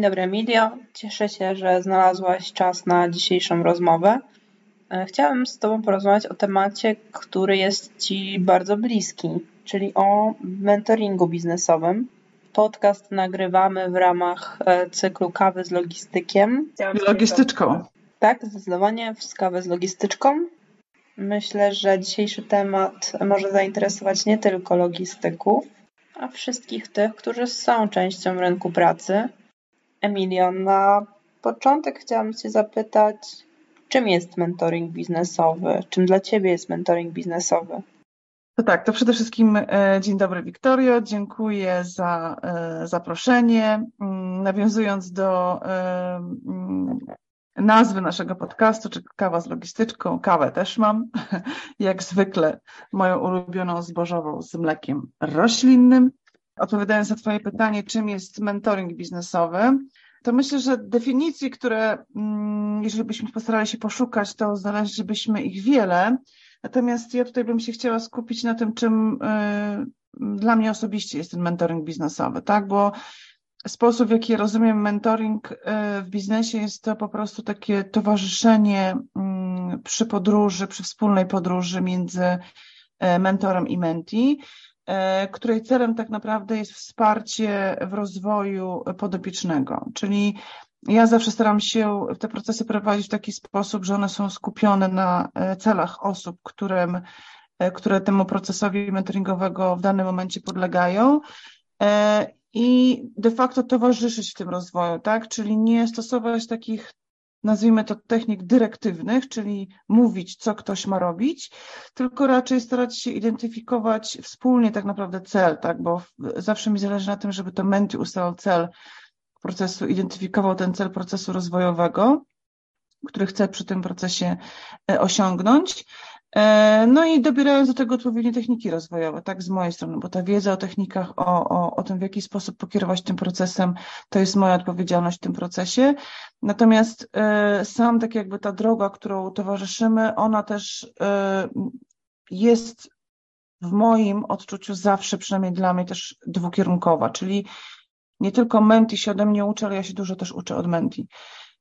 Dzień dobry, Emilio. Cieszę się, że znalazłaś czas na dzisiejszą rozmowę. E, chciałabym z Tobą porozmawiać o temacie, który jest Ci bardzo bliski, czyli o mentoringu biznesowym. Podcast nagrywamy w ramach e, cyklu Kawy z Logistykiem. Z logistyczką. Tak, zdecydowanie z Kawy z Logistyczką. Myślę, że dzisiejszy temat może zainteresować nie tylko logistyków, a wszystkich tych, którzy są częścią rynku pracy. Emilio, na początek chciałam Cię zapytać, czym jest mentoring biznesowy? Czym dla Ciebie jest mentoring biznesowy? To tak, to przede wszystkim e, dzień dobry Wiktorio, dziękuję za e, zaproszenie. Mm, nawiązując do e, mm, nazwy naszego podcastu, czy kawa z logistyczką, kawę też mam, jak zwykle moją ulubioną zbożową z mlekiem roślinnym. Odpowiadając na Twoje pytanie, czym jest mentoring biznesowy, to myślę, że definicji, które, mm, jeżeli byśmy postarali się poszukać, to znaleźlibyśmy ich wiele. Natomiast ja tutaj bym się chciała skupić na tym, czym y, dla mnie osobiście jest ten mentoring biznesowy, tak? Bo sposób, w jaki rozumiem mentoring y, w biznesie, jest to po prostu takie towarzyszenie mm, przy podróży, przy wspólnej podróży między y, mentorem i menti. E, której celem tak naprawdę jest wsparcie w rozwoju podopiecznego. Czyli ja zawsze staram się te procesy prowadzić w taki sposób, że one są skupione na e, celach osób, którym, e, które temu procesowi mentoringowego w danym momencie podlegają i de facto towarzyszyć w tym rozwoju, tak? Czyli nie stosować takich nazwijmy to technik dyrektywnych, czyli mówić, co ktoś ma robić, tylko raczej starać się identyfikować wspólnie tak naprawdę cel, tak, bo zawsze mi zależy na tym, żeby to menty ustalał cel procesu, identyfikował ten cel procesu rozwojowego, który chce przy tym procesie e, osiągnąć, no i dobierając do tego odpowiednie techniki rozwojowe, tak z mojej strony, bo ta wiedza o technikach, o, o, o tym, w jaki sposób pokierować tym procesem, to jest moja odpowiedzialność w tym procesie. Natomiast e, sam tak jakby ta droga, którą towarzyszymy, ona też e, jest w moim odczuciu zawsze, przynajmniej dla mnie, też dwukierunkowa, czyli nie tylko menti się ode mnie uczy, ale ja się dużo też uczę od menti.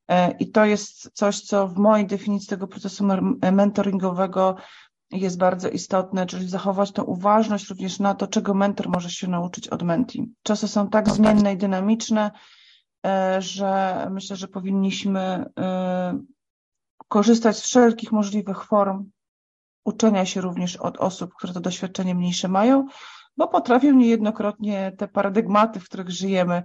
E, I to jest coś, co w mojej definicji tego procesu mentoringowego jest bardzo istotne, czyli zachować tą uważność również na to, czego mentor może się nauczyć od menti. Czasy są tak zmienne i dynamiczne, e, że myślę, że powinniśmy e, korzystać z wszelkich możliwych form uczenia się również od osób, które to doświadczenie mniejsze mają, bo potrafią niejednokrotnie te paradygmaty, w których żyjemy,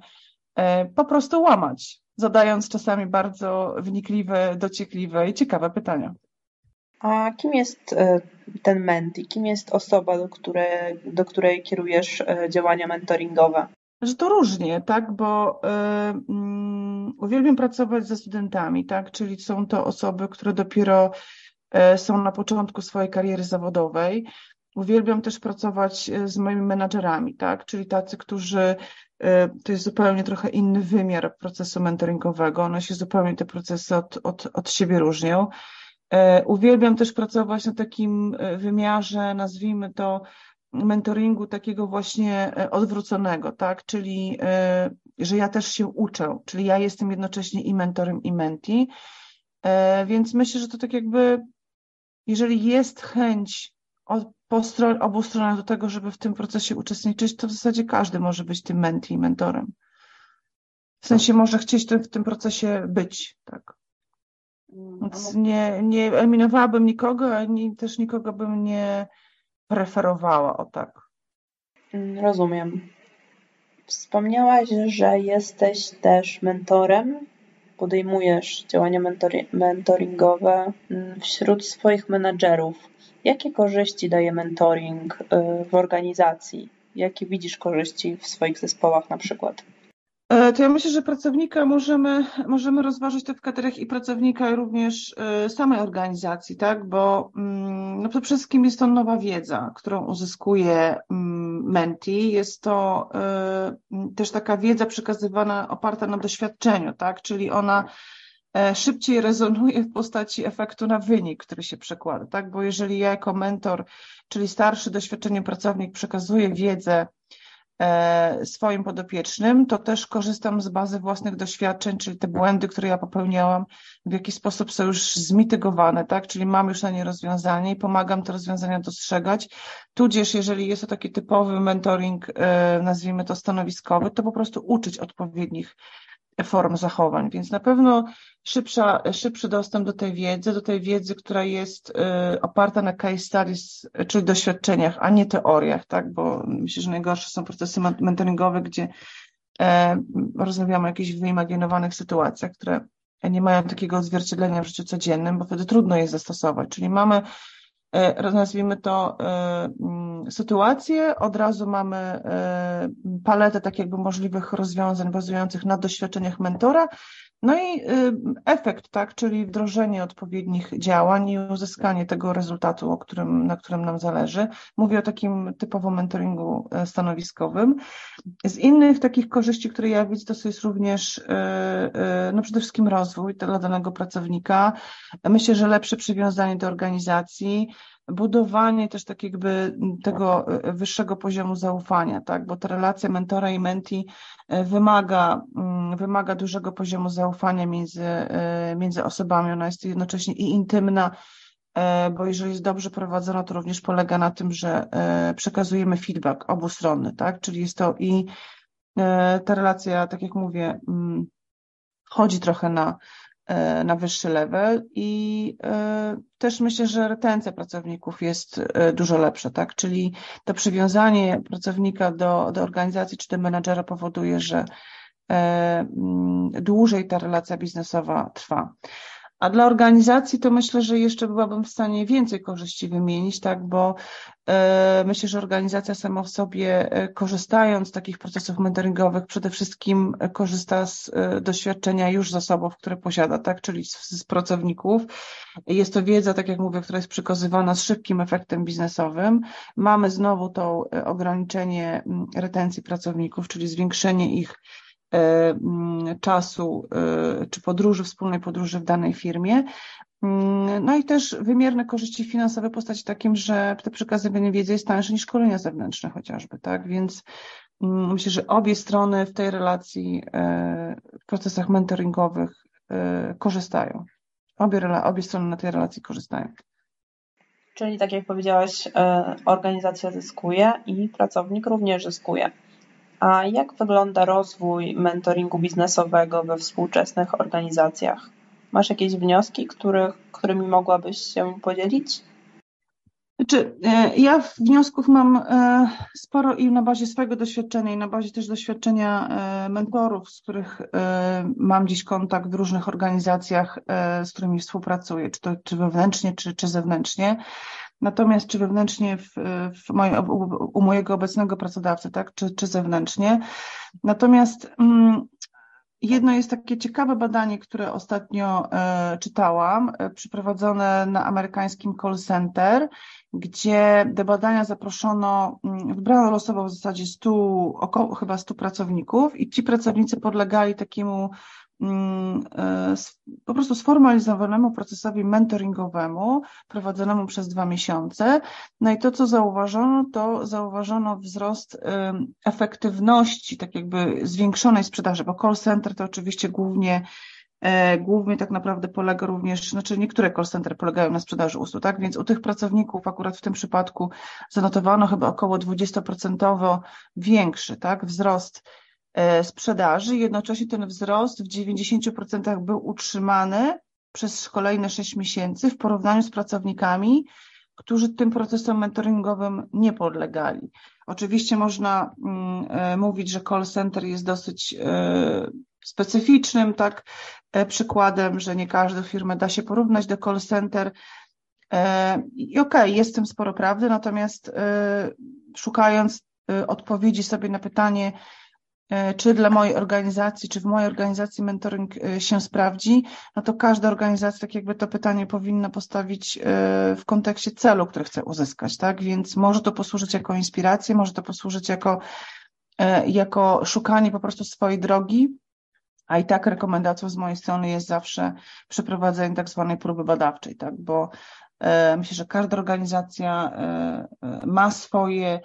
po prostu łamać zadając czasami bardzo wnikliwe, dociekliwe i ciekawe pytania. A kim jest e, ten menti? Kim jest osoba, do, które, do której kierujesz e, działania mentoringowe? Że to różnie, tak, bo y, um, uwielbiam pracować ze studentami, tak, czyli są to osoby, które dopiero są na początku swojej kariery zawodowej. Uwielbiam też pracować z moimi menadżerami, tak, czyli tacy, którzy E, to jest zupełnie trochę inny wymiar procesu mentoringowego. One się zupełnie te procesy od, od, od siebie różnią. E, uwielbiam też pracować na takim e, wymiarze, nazwijmy to, mentoringu takiego właśnie odwróconego, tak? Czyli, że ja też się uczę, czyli ja jestem jednocześnie i mentorem, i menti. Więc myślę, że to tak jakby, jeżeli jest chęć po stron, obu stronach do tego, żeby w tym procesie uczestniczyć, to w zasadzie każdy może być tym menti i mentorem. W sensie tak. może chcieć w tym procesie być, tak. Więc nie, nie eliminowałabym nikogo, ani też nikogo bym nie preferowała, o tak. Rozumiem. Wspomniałaś, że jesteś też mentorem, podejmujesz działania mentori mentoringowe mm, wśród swoich menadżerów. Jakie korzyści daje mentoring y, w organizacji? Jakie widzisz korzyści w swoich zespołach na przykład? E, to ja myślę, że pracownika możemy, możemy rozważyć to w kategoriach i pracownika, i również e, samej organizacji, tak? Bo mm, no przede wszystkim jest to nowa wiedza, którą uzyskuje mm, menti. Jest to e, też taka wiedza przekazywana, oparta na doświadczeniu, tak? Czyli ona E, szybciej rezonuje w postaci efektu na wynik, który się przekłada, tak? Bo jeżeli ja jako mentor, czyli starszy, doświadczony pracownik przekazuję wiedzę E, swoim podopiecznym, to też korzystam z bazy własnych doświadczeń, czyli te błędy, które ja popełniałam, w jaki sposób są już zmitygowane, tak? Czyli mam już na nie rozwiązanie i pomagam te rozwiązania dostrzegać. Tudzież, jeżeli jest to taki typowy mentoring, e, nazwijmy to stanowiskowy, to po prostu uczyć odpowiednich form zachowań, więc na pewno szybsza, szybszy dostęp do tej wiedzy, do tej wiedzy, która jest y, oparta na case studies, czyli doświadczeniach, a nie teoriach, tak, bo myślę, że najgorsze są procesy mentoringowe, gdzie e, rozmawiamy o jakichś wyimaginowanych sytuacjach, które nie mają takiego odzwierciedlenia w życiu codziennym, bo wtedy trudno je zastosować, czyli mamy nazwijmy to, e, mm, sytuację, od razu mamy e, paletę tak jakby możliwych rozwiązań bazujących na doświadczeniach mentora, no i efekt, tak, czyli wdrożenie odpowiednich działań i uzyskanie tego rezultatu, o którym, na którym nam zależy. Mówię o takim typowo mentoringu stanowiskowym. Z innych takich korzyści, które ja widzę, to jest również no przede wszystkim rozwój dla danego pracownika. Myślę, że lepsze przywiązanie do organizacji, budowanie też tak jakby tego e, wyższego poziomu zaufania, tak, bo ta relacja mentora i menti e, wymaga, mm, wymaga dużego poziomu zaufania między, e, między osobami, ona jest jednocześnie i intymna, bo jeżeli jest dobrze prowadzona, to również polega na tym, że przekazujemy feedback obustronny, tak, czyli jest to i ta relacja, tak jak mówię, mm, chodzi trochę na na wyższy level i e, też myślę, że retencja pracowników jest e, dużo lepsza, tak? Czyli to przywiązanie pracownika do, do organizacji czy do menadżera powoduje, że dłużej ta relacja biznesowa trwa. A dla organizacji to myślę, że jeszcze byłabym w stanie więcej korzyści wymienić, tak, bo e, myślę, że organizacja sama w sobie, e, korzystając z takich procesów mentoringowych, przede wszystkim korzysta z e, doświadczenia już zasobów, które posiada, tak, czyli z, z pracowników. Jest to wiedza, tak jak mówię, która jest przekazywana z szybkim efektem biznesowym. Mamy znowu to ograniczenie retencji pracowników, czyli zwiększenie ich E, mm, czasu e, czy podróży, wspólnej podróży w danej firmie. Mm, no i też wymierne korzyści finansowe w postaci takim, że te przekazywanie wiedzy jest tańsze niż szkolenia zewnętrzne chociażby, tak? Więc mm, myślę, że obie strony w tej relacji, e, w procesach mentoringowych korzystają. Obie, obie strony na tej relacji korzystają. Czyli tak jak powiedziałaś, organizacja zyskuje i pracownik również zyskuje. A jak wygląda rozwój mentoringu biznesowego we współczesnych organizacjach? Masz jakieś wnioski, którymi mogłabyś się podzielić? Znaczy, e, ja wniosków mam e, sporo i na bazie swojego doświadczenia, i na bazie też doświadczenia e, mentorów, z których mam dziś kontakt w różnych organizacjach, z którymi współpracuję, czy to czy wewnętrznie, czy, czy zewnętrznie. Natomiast czy wewnętrznie w, w moje, u, u, mojego obecnego pracodawcy, tak, czy, czy zewnętrznie. Natomiast mm, jedno jest takie ciekawe badanie, które ostatnio e, czytałam, e, przeprowadzone na amerykańskim call center, gdzie do badania zaproszono, mm, wybrano losowo w zasadzie 100, około chyba 100 pracowników i ci pracownicy podlegali takiemu po prostu sformalizowanemu procesowi mentoringowemu prowadzonemu przez dwa miesiące. No i to, co zauważono, to zauważono wzrost efektywności, tak jakby zwiększonej sprzedaży, bo call center to oczywiście głównie e, głównie tak naprawdę polega również, znaczy niektóre call center polegają na sprzedaży usług, tak? Więc u tych pracowników akurat w tym przypadku zanotowano chyba około 20% większy, tak? Wzrost E, sprzedaży. Jednocześnie ten wzrost w 90% był utrzymany przez kolejne 6 miesięcy w porównaniu z pracownikami, którzy tym procesom mentoringowym nie podlegali. Oczywiście można mm, e, mówić, że call center jest dosyć e, specyficznym tak, przykładem, że nie każdą firmę da się porównać do call center. I okej, okay, jest w tym sporo prawdy, natomiast szukając odpowiedzi sobie na pytanie, E, czy dla mojej organizacji, czy w mojej organizacji mentoring e, się sprawdzi, no to każda organizacja tak jakby to pytanie powinna postawić e, w kontekście celu, który chce uzyskać, tak? Więc może to posłużyć jako inspirację, może to posłużyć jako, jako szukanie po prostu swojej drogi, a i tak rekomendacją z mojej strony jest zawsze przeprowadzenie tak zwanej próby badawczej, tak? Bo myślę, że każda organizacja ma swoje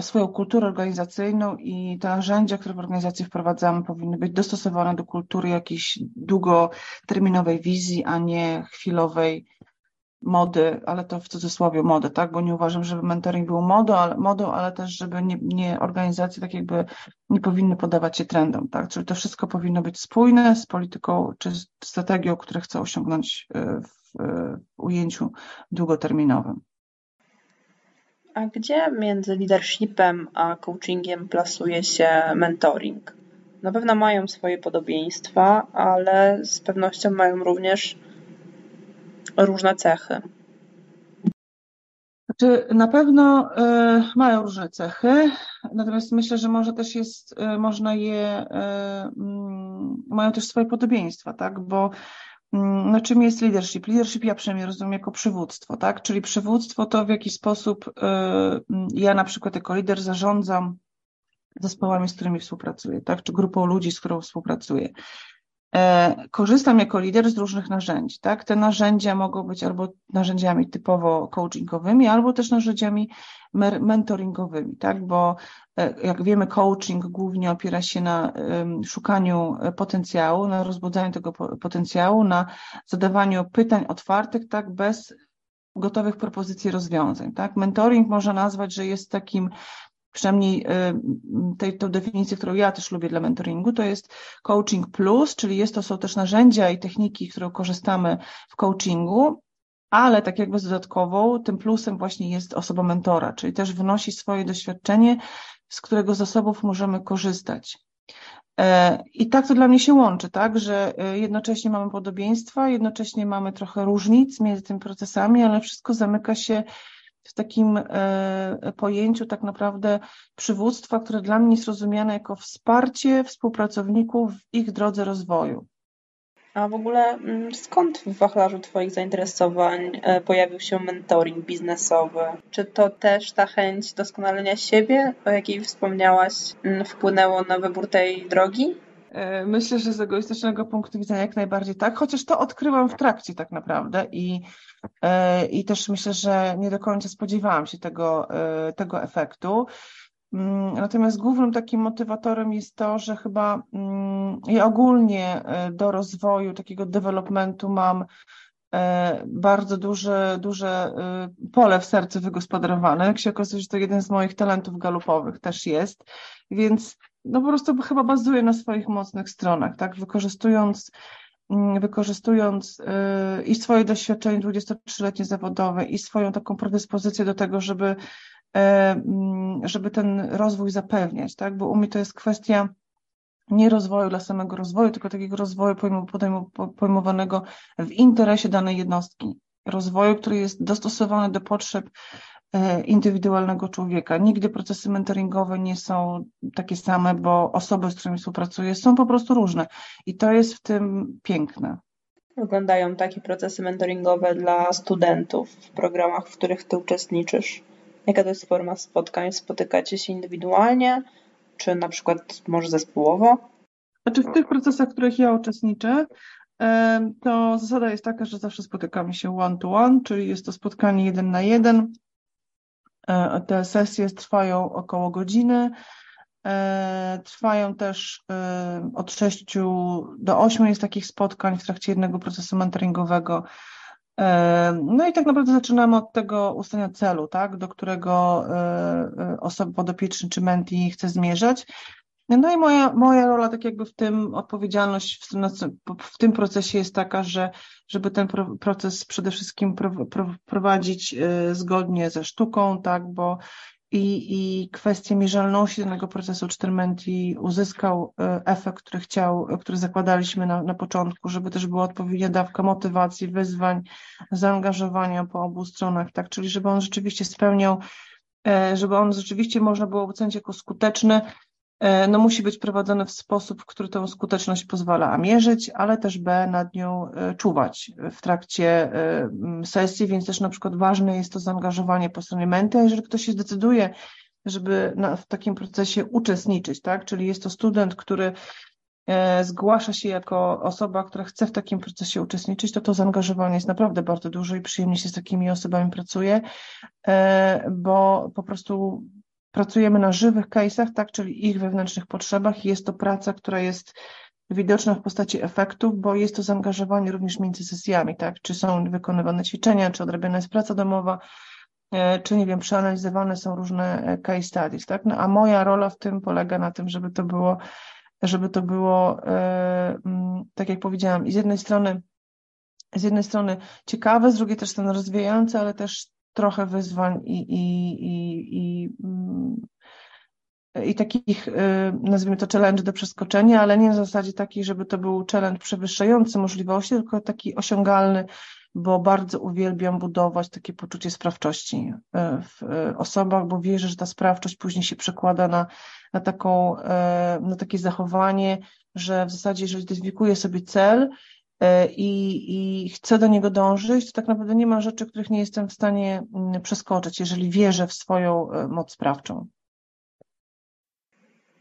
swoją kulturę organizacyjną i te narzędzia, które w organizacji wprowadzamy, powinny być dostosowane do kultury jakiejś długoterminowej wizji, a nie chwilowej mody, ale to w cudzysłowie mody, tak? Bo nie uważam, żeby mentoring był modą, ale, modą, ale też, żeby nie, nie organizacje tak jakby nie powinny podawać się trendom, tak? Czyli to wszystko powinno być spójne z polityką czy strategią, które chcę osiągnąć e, w, e, w ujęciu długoterminowym. A gdzie między leadershipem a coachingiem plasuje się mentoring? Na pewno mają swoje podobieństwa, ale z pewnością mają również różne cechy. Znaczy, na pewno y, mają różne cechy, natomiast myślę, że może też jest, y, można je, y, mają też swoje podobieństwa, tak? Bo mm, no, czym jest leadership? Leadership ja przynajmniej rozumiem jako przywództwo, tak? Czyli przywództwo to w jaki sposób ja na przykład jako lider zarządzam zespołami, z którymi współpracuję, tak? Czy grupą ludzi, z którą współpracuję. E, korzystam jako lider z różnych narzędzi. Tak? Te narzędzia mogą być albo narzędziami typowo coachingowymi, albo też narzędziami mentoringowymi, tak? bo e, jak wiemy, coaching głównie opiera się na szukaniu potencjału, na rozbudzaniu tego potencjału, na zadawaniu pytań otwartych, tak, bez gotowych propozycji rozwiązań. Tak? Mentoring można nazwać, że jest takim przynajmniej y, tej, tą definicję, którą ja też lubię dla mentoringu, to jest coaching plus, czyli jest to są też narzędzia i techniki, które korzystamy w coachingu, ale tak jakby z dodatkową, tym plusem właśnie jest osoba mentora, czyli też wnosi swoje doświadczenie, z którego zasobów możemy korzystać. E, I tak to dla mnie się łączy, tak, że e, jednocześnie mamy podobieństwa, jednocześnie mamy trochę różnic między tymi procesami, ale wszystko zamyka się w takim e, pojęciu tak naprawdę przywództwa, które dla mnie jest rozumiane jako wsparcie współpracowników w ich drodze rozwoju. A w ogóle mm, skąd w wachlarzu Twoich zainteresowań e, pojawił się mentoring biznesowy? Czy to też ta chęć doskonalenia siebie, o jakiej wspomniałaś, mm, wpłynęło na wybór tej drogi? E, myślę, że z egoistycznego punktu widzenia jak najbardziej tak, chociaż to odkryłam w trakcie tak naprawdę i, e, i też myślę, że nie do końca spodziewałam się tego, e, tego efektu. Mm, natomiast głównym takim motywatorem jest to, że chyba mm, ja ogólnie do rozwoju, takiego developmentu mam bardzo duże, duże pole w sercu wygospodarowane. Jak się okazuje, że to jeden z moich talentów galupowych też jest, więc no po prostu chyba bazuje na swoich mocnych stronach, tak? Wykorzystując, mm, wykorzystując yy, i swoje doświadczenie 23-letnie zawodowe, i swoją taką predyspozycję do tego, żeby, yy, żeby ten rozwój zapewniać, tak? Bo u mnie to jest kwestia nie rozwoju dla samego rozwoju, tylko takiego rozwoju pojmowanego w interesie danej jednostki. Rozwoju, który jest dostosowany do potrzeb E, indywidualnego człowieka. Nigdy procesy mentoringowe nie są takie same, bo osoby, z którymi współpracuję, są po prostu różne i to jest w tym piękne. Wyglądają takie procesy mentoringowe dla studentów w programach, w których ty uczestniczysz? Jaka to jest forma spotkań? Spotykacie się indywidualnie, czy na przykład może zespołowo? Znaczy w tych procesach, w których ja uczestniczę, e, to zasada jest taka, że zawsze spotykamy się one-to-one, one, czyli jest to spotkanie jeden na jeden E, te sesje trwają około godziny. E, trwają też e, od 6 do 8 jest takich spotkań w trakcie jednego procesu mentoringowego. No i tak naprawdę zaczynamy od tego ustalenia celu, tak, do którego osoba podopieczna czy menti chce zmierzać. No i moja, moja rola, tak jakby w tym odpowiedzialność w tym, w tym procesie jest taka, że żeby ten proces przede wszystkim prowadzić y, zgodnie ze sztuką, tak, bo i, i kwestie mierzalności danego procesu Cztermenti uzyskał y, efekt, który chciał, który zakładaliśmy na, na początku, żeby też była odpowiednia dawka motywacji, wyzwań, zaangażowania po obu stronach, tak, czyli żeby on rzeczywiście spełniał, e, żeby on rzeczywiście można było ocenić jako skuteczny, no musi być prowadzony w sposób, który tę skuteczność pozwala A mierzyć, ale też B nad nią e, czuwać w trakcie e, sesji, więc też na przykład ważne jest to zaangażowanie po stronie menty, jeżeli ktoś się zdecyduje, żeby na, w takim procesie uczestniczyć, tak, czyli jest to student, który zgłasza się jako osoba, która chce w takim procesie uczestniczyć, to to zaangażowanie jest naprawdę bardzo duże i przyjemnie się z takimi osobami pracuje, bo po prostu pracujemy na żywych case'ach, tak, czyli ich wewnętrznych potrzebach. Jest to praca, która jest widoczna w postaci efektów, bo jest to zaangażowanie również między sesjami, tak, czy są wykonywane ćwiczenia, czy odrabiana jest praca domowa, e, czy nie wiem, przeanalizowane są różne e, case studies, tak, no, a moja rola w tym polega na tym, żeby to było, żeby to było, e, mm, tak jak powiedziałam, z jednej strony z jednej strony ciekawe, z drugiej też strony rozwijające, ale też trochę wyzwań i, i, i, i, mm, i takich, y, nazwijmy to, challenge do przeskoczenia, ale nie na zasadzie takiej, żeby to był challenge przewyższający możliwości, tylko taki osiągalny, bo bardzo uwielbiam budować takie poczucie sprawczości y, w y, osobach, bo wierzę, że ta sprawczość później się przekłada na, na, taką, na takie zachowanie, że w zasadzie, jeżeli identyfikuję sobie cel, i, i chcę do niego dążyć, to tak naprawdę nie ma rzeczy, których nie jestem w stanie mm, przeskoczyć, jeżeli wierzę w swoją e, moc sprawczą.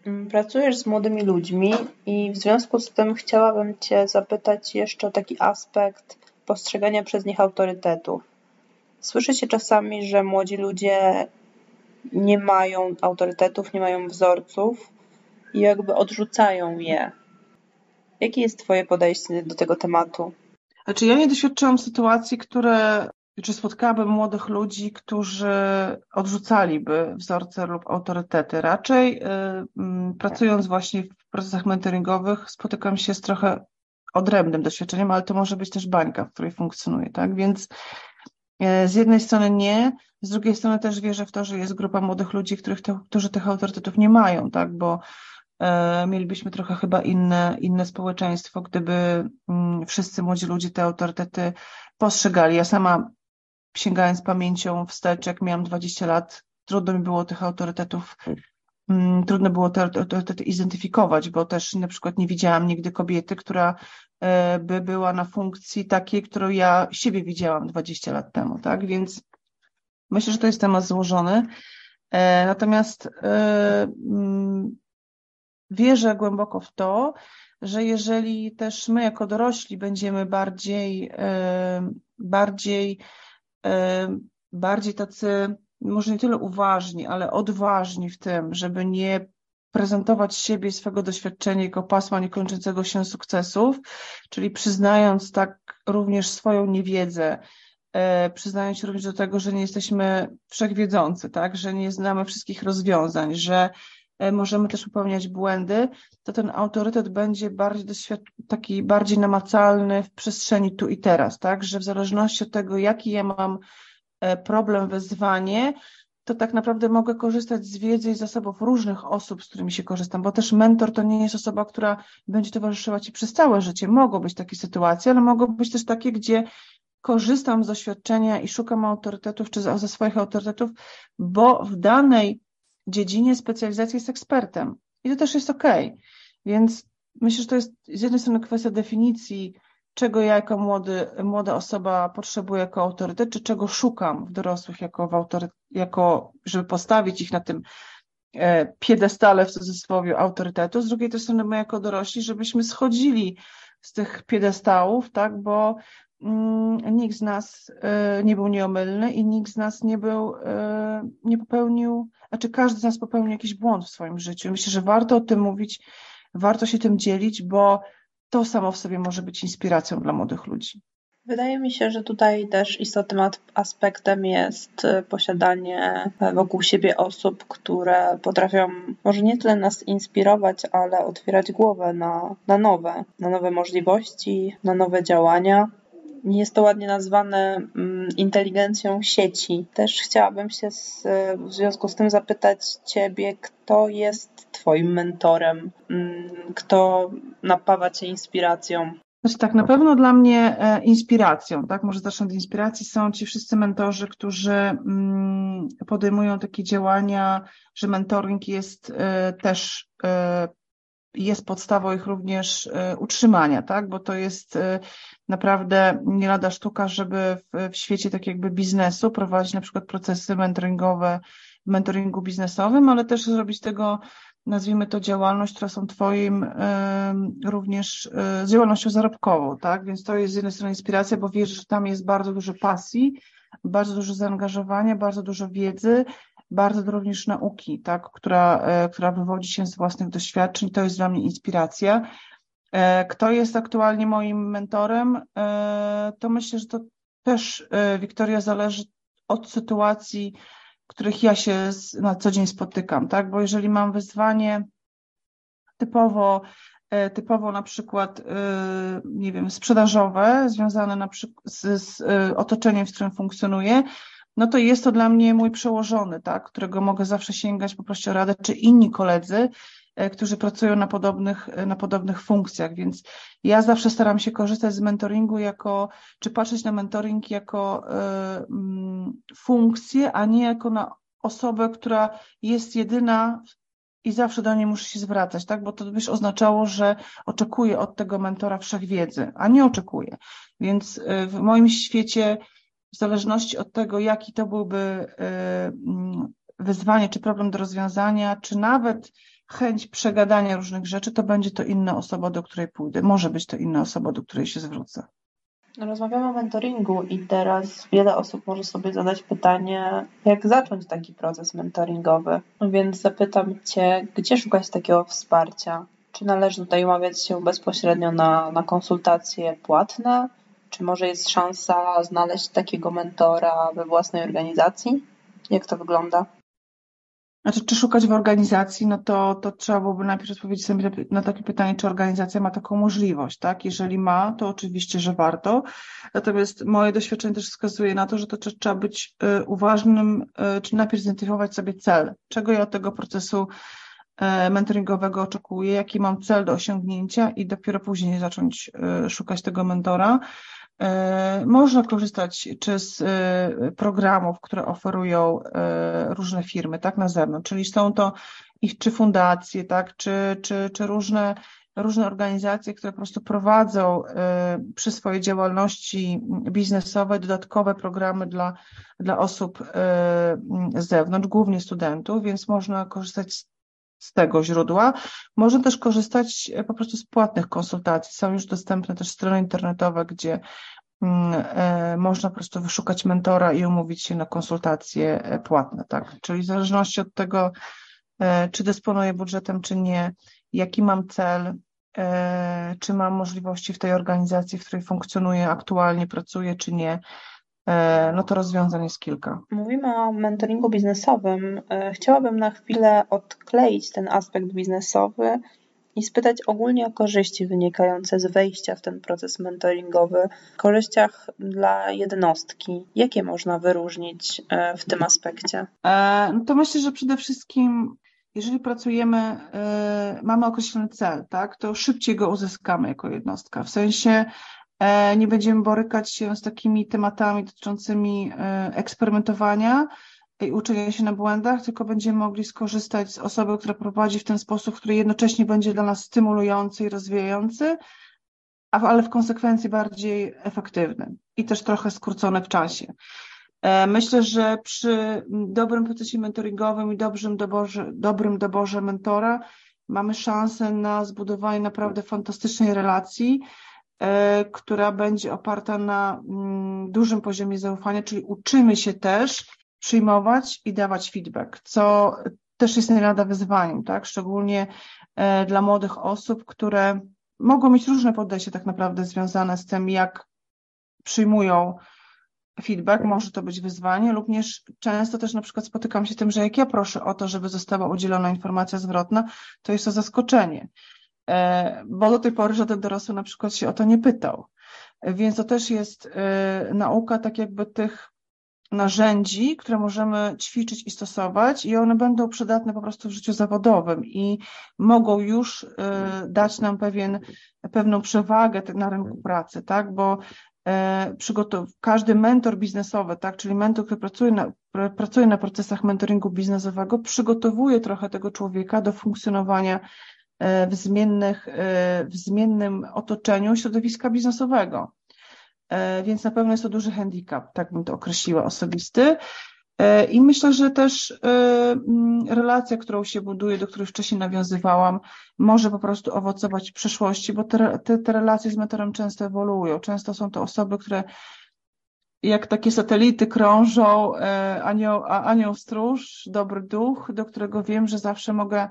Mm, pracujesz z młodymi ludźmi i w związku z tym chciałabym Cię zapytać jeszcze o taki aspekt postrzegania przez nich autorytetów. Słyszy się czasami, że młodzi ludzie nie mają autorytetów, nie mają wzorców i jakby odrzucają je. Jakie jest Twoje podejście do tego tematu? Znaczy, ja nie doświadczyłam sytuacji, które, czy spotkałabym młodych ludzi, którzy odrzucaliby wzorce lub autorytety. Raczej yy, pracując właśnie w procesach mentoringowych, spotykam się z trochę odrębnym doświadczeniem, ale to może być też bańka, w której funkcjonuje, tak? Więc yy, z jednej strony nie, z drugiej strony też wierzę w to, że jest grupa młodych ludzi, których te, którzy tych autorytetów nie mają, tak? Bo mielibyśmy trochę chyba inne, inne społeczeństwo, gdyby mm, wszyscy młodzi ludzie te autorytety postrzegali. Ja sama sięgając pamięcią wstecz, jak miałam 20 lat, trudno mi było tych autorytetów, mm, trudno było te autorytety identyfikować, bo też na przykład nie widziałam nigdy kobiety, która e, by była na funkcji takiej, którą ja siebie widziałam 20 lat temu, tak? Więc myślę, że to jest temat złożony. E, natomiast mm, wierzę głęboko w to, że jeżeli też my jako dorośli będziemy bardziej, bardziej, bardziej tacy, może nie tyle uważni, ale odważni w tym, żeby nie prezentować siebie i swego doświadczenia jako pasma niekończącego się sukcesów, czyli przyznając tak również swoją niewiedzę, e, przyznając również do tego, że nie jesteśmy wszechwiedzący, tak, że nie znamy wszystkich rozwiązań, że E, możemy też popełniać błędy, to ten autorytet będzie bardziej taki bardziej namacalny w przestrzeni tu i teraz, tak? Że w zależności od tego, jaki ja mam e, problem, wyzwanie, to tak naprawdę mogę korzystać z wiedzy i zasobów różnych osób, z którymi się korzystam, bo też mentor to nie jest osoba, która będzie towarzyszyła Ci przez całe życie. Mogą być takie sytuacje, ale mogą być też takie, gdzie korzystam z doświadczenia i szukam autorytetów, czy ze swoich autorytetów, bo w danej dziedzinie specjalizacji jest ekspertem. I to też jest ok. Więc myślę, że to jest z jednej strony kwestia definicji, czego ja jako młody, młoda osoba potrzebuję jako autorytet, czy czego szukam w dorosłych jako, w autorytet, jako żeby postawić ich na tym e, piedestale w cudzysłowie autorytetu. Z drugiej strony my jako dorośli, żebyśmy schodzili z tych piedestałów, tak, bo nikt z nas e, nie był nieomylny i nikt z nas nie był, e, nie popełnił, znaczy każdy z nas popełnił jakiś błąd w swoim życiu. Myślę, że warto o tym mówić, warto się tym dzielić, bo to samo w sobie może być inspiracją dla młodych ludzi. Wydaje mi się, że tutaj też istotnym aspektem jest e, posiadanie wokół siebie osób, które potrafią może nie tyle nas inspirować, ale otwierać głowę na, na nowe, na nowe możliwości, na nowe działania jest to ładnie nazwane mm, inteligencją sieci. Też chciałabym się z, w związku z tym zapytać Ciebie, kto jest Twoim mentorem, mm, kto napawa Cię inspiracją? Znaczy tak, na pewno dla mnie e, inspiracją, tak, może zacznę od inspiracji, są ci wszyscy mentorzy, którzy mm, podejmują takie działania, że mentoring jest e, też e, jest podstawą ich również utrzymania, tak? Bo to jest naprawdę nie lada sztuka, żeby w, w świecie tak jakby biznesu prowadzić na przykład procesy mentoringowe w mentoringu biznesowym, ale też zrobić tego, nazwijmy to działalność, która są Twoim y, również y, działalnością zarobkową, tak? Więc to jest z jednej strony inspiracja, bo wierzę, że tam jest bardzo dużo pasji, bardzo dużo zaangażowania, bardzo dużo wiedzy, bardzo również nauki, tak, która, e, która wywodzi się z własnych doświadczeń. To jest dla mnie inspiracja. E, kto jest aktualnie moim mentorem? To myślę, że to też, Wiktoria, zależy od sytuacji, w których ja się na co dzień spotykam, tak? Bo jeżeli mam wyzwanie typowo E, typowo na przykład, e, nie wiem, sprzedażowe, związane na przykład z, z e, otoczeniem, w którym funkcjonuję, no to jest to dla mnie mój przełożony, tak, którego mogę zawsze sięgać, poprosić o radę, czy inni koledzy, którzy pracują na podobnych, na podobnych funkcjach, więc ja zawsze staram się korzystać z mentoringu jako, czy patrzeć na mentoring jako y, funkcję, a nie jako na osobę, która jest jedyna i zawsze do niej muszę się zwracać, tak? Bo to byś oznaczało, że oczekuję od tego mentora wszechwiedzy, a nie oczekuję. Więc w moim świecie, w zależności od tego, jaki to byłby mm, wyzwanie, czy problem do rozwiązania, czy nawet chęć przegadania różnych rzeczy, to będzie to inna osoba, do której pójdę. Może być to inna osoba, do której się zwrócę. Rozmawiamy o mentoringu i teraz wiele osób może sobie zadać pytanie, jak zacząć taki proces mentoringowy. Więc zapytam Cię, gdzie szukać takiego wsparcia? Czy należy tutaj umawiać się bezpośrednio na, na konsultacje płatne? Czy może jest szansa znaleźć takiego mentora we własnej organizacji? Jak to wygląda? Znaczy, czy szukać w organizacji, no to, to trzeba byłoby najpierw odpowiedzieć sobie na takie pytanie, czy organizacja ma taką możliwość, tak? Jeżeli ma, to oczywiście, że warto. Natomiast moje doświadczenie też wskazuje na to, że to trzeba być y, uważnym, y, czy najpierw zidentyfikować sobie cel, czego ja od tego procesu y, mentoringowego oczekuję, jaki mam cel do osiągnięcia i dopiero później zacząć szukać tego mentora. E, można korzystać czy z e, programów, które oferują e, różne firmy, tak, na zewnątrz, czyli są to ich czy fundacje, tak, czy, czy, czy różne, różne organizacje, które po prostu prowadzą przy swojej działalności biznesowej dodatkowe programy dla, dla osób z zewnątrz, głównie studentów, więc można korzystać z z tego źródła. Można też korzystać e, po prostu z płatnych konsultacji. Są już dostępne też strony internetowe, gdzie mm, e, można po prostu wyszukać mentora i umówić się na konsultacje e, płatne, tak? Czyli w zależności od tego, czy dysponuję budżetem, czy nie, jaki mam cel, czy mam możliwości w tej organizacji, w której funkcjonuję, aktualnie pracuję, czy nie, no to rozwiązań jest kilka. Mówimy o mentoringu biznesowym. E, chciałabym na chwilę odkleić ten aspekt biznesowy i spytać ogólnie o korzyści wynikające z wejścia w ten proces mentoringowy, korzyściach dla jednostki. Jakie można wyróżnić e, w tym aspekcie? No to myślę, że przede wszystkim jeżeli pracujemy, mamy określony cel, tak, to szybciej go uzyskamy jako jednostka. W sensie E, nie będziemy borykać się z takimi tematami dotyczącymi e, eksperymentowania i uczenia się na błędach, tylko będziemy mogli skorzystać z osoby, która prowadzi w ten sposób, który jednocześnie będzie dla nas stymulujący i rozwijający, ale w konsekwencji bardziej efektywny i też trochę skrócony w czasie. E, myślę, że przy dobrym procesie mentoringowym i dobrym doborze, dobrym doborze mentora mamy szansę na zbudowanie naprawdę fantastycznej relacji, E, która będzie oparta na mm, dużym poziomie zaufania, czyli uczymy się też przyjmować i dawać feedback, co też jest nie lada wyzwaniem, tak? Szczególnie e, dla młodych osób, które mogą mieć różne podejście tak naprawdę związane z tym, jak przyjmują feedback, może to być wyzwanie, również często też na przykład spotykam się z tym, że jak ja proszę o to, żeby została udzielona informacja zwrotna, to jest to zaskoczenie. E, bo do tej pory żaden dorosły na przykład się o to nie pytał. Więc to też jest e, nauka tak jakby tych narzędzi, które możemy ćwiczyć i stosować i one będą przydatne po prostu w życiu zawodowym i mogą już e, dać nam pewien, pewną przewagę na rynku pracy, tak, bo każdy mentor biznesowy, tak, czyli mentor, który pracuje na, pracuje na procesach mentoringu biznesowego, przygotowuje trochę tego człowieka do funkcjonowania w, zmiennych, e, w zmiennym otoczeniu środowiska biznesowego. E, więc na pewno jest to duży handicap, tak bym to określiła, osobisty. I myślę, że też mm, relacja, którą się buduje, do której wcześniej nawiązywałam, może po prostu owocować w przyszłości, bo te, te, te relacje z mentorem często ewoluują. Często są to osoby, które jak takie satelity krążą, e, anioł, anioł stróż, dobry duch, do którego wiem, że zawsze mogę, e,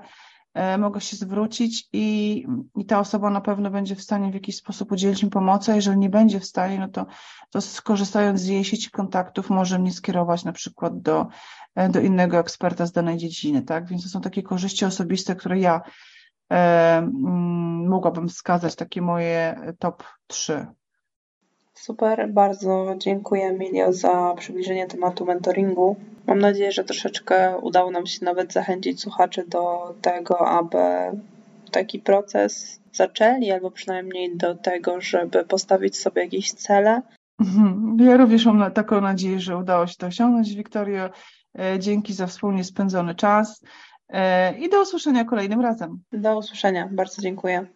mogę się zwrócić i, i ta osoba na pewno będzie w stanie w jakiś sposób udzielić mi pomocy, a jeżeli nie będzie w stanie, no to, to skorzystając z jej sieci kontaktów może mnie skierować na przykład do, e, do innego eksperta z danej dziedziny, tak? Więc to są takie korzyści osobiste, które ja e, mm, mogłabym wskazać, takie moje top 3. Super, bardzo dziękuję Emilio za przybliżenie tematu mentoringu. Mam nadzieję, że troszeczkę udało nam się nawet zachęcić słuchaczy do tego, aby taki proces zaczęli, albo przynajmniej do tego, żeby postawić sobie jakieś cele. Mhm. Ja również mam taką nadzieję, że udało się to osiągnąć, Wiktorio. E, dzięki za wspólnie spędzony czas e, i do usłyszenia kolejnym razem. Do usłyszenia, bardzo dziękuję.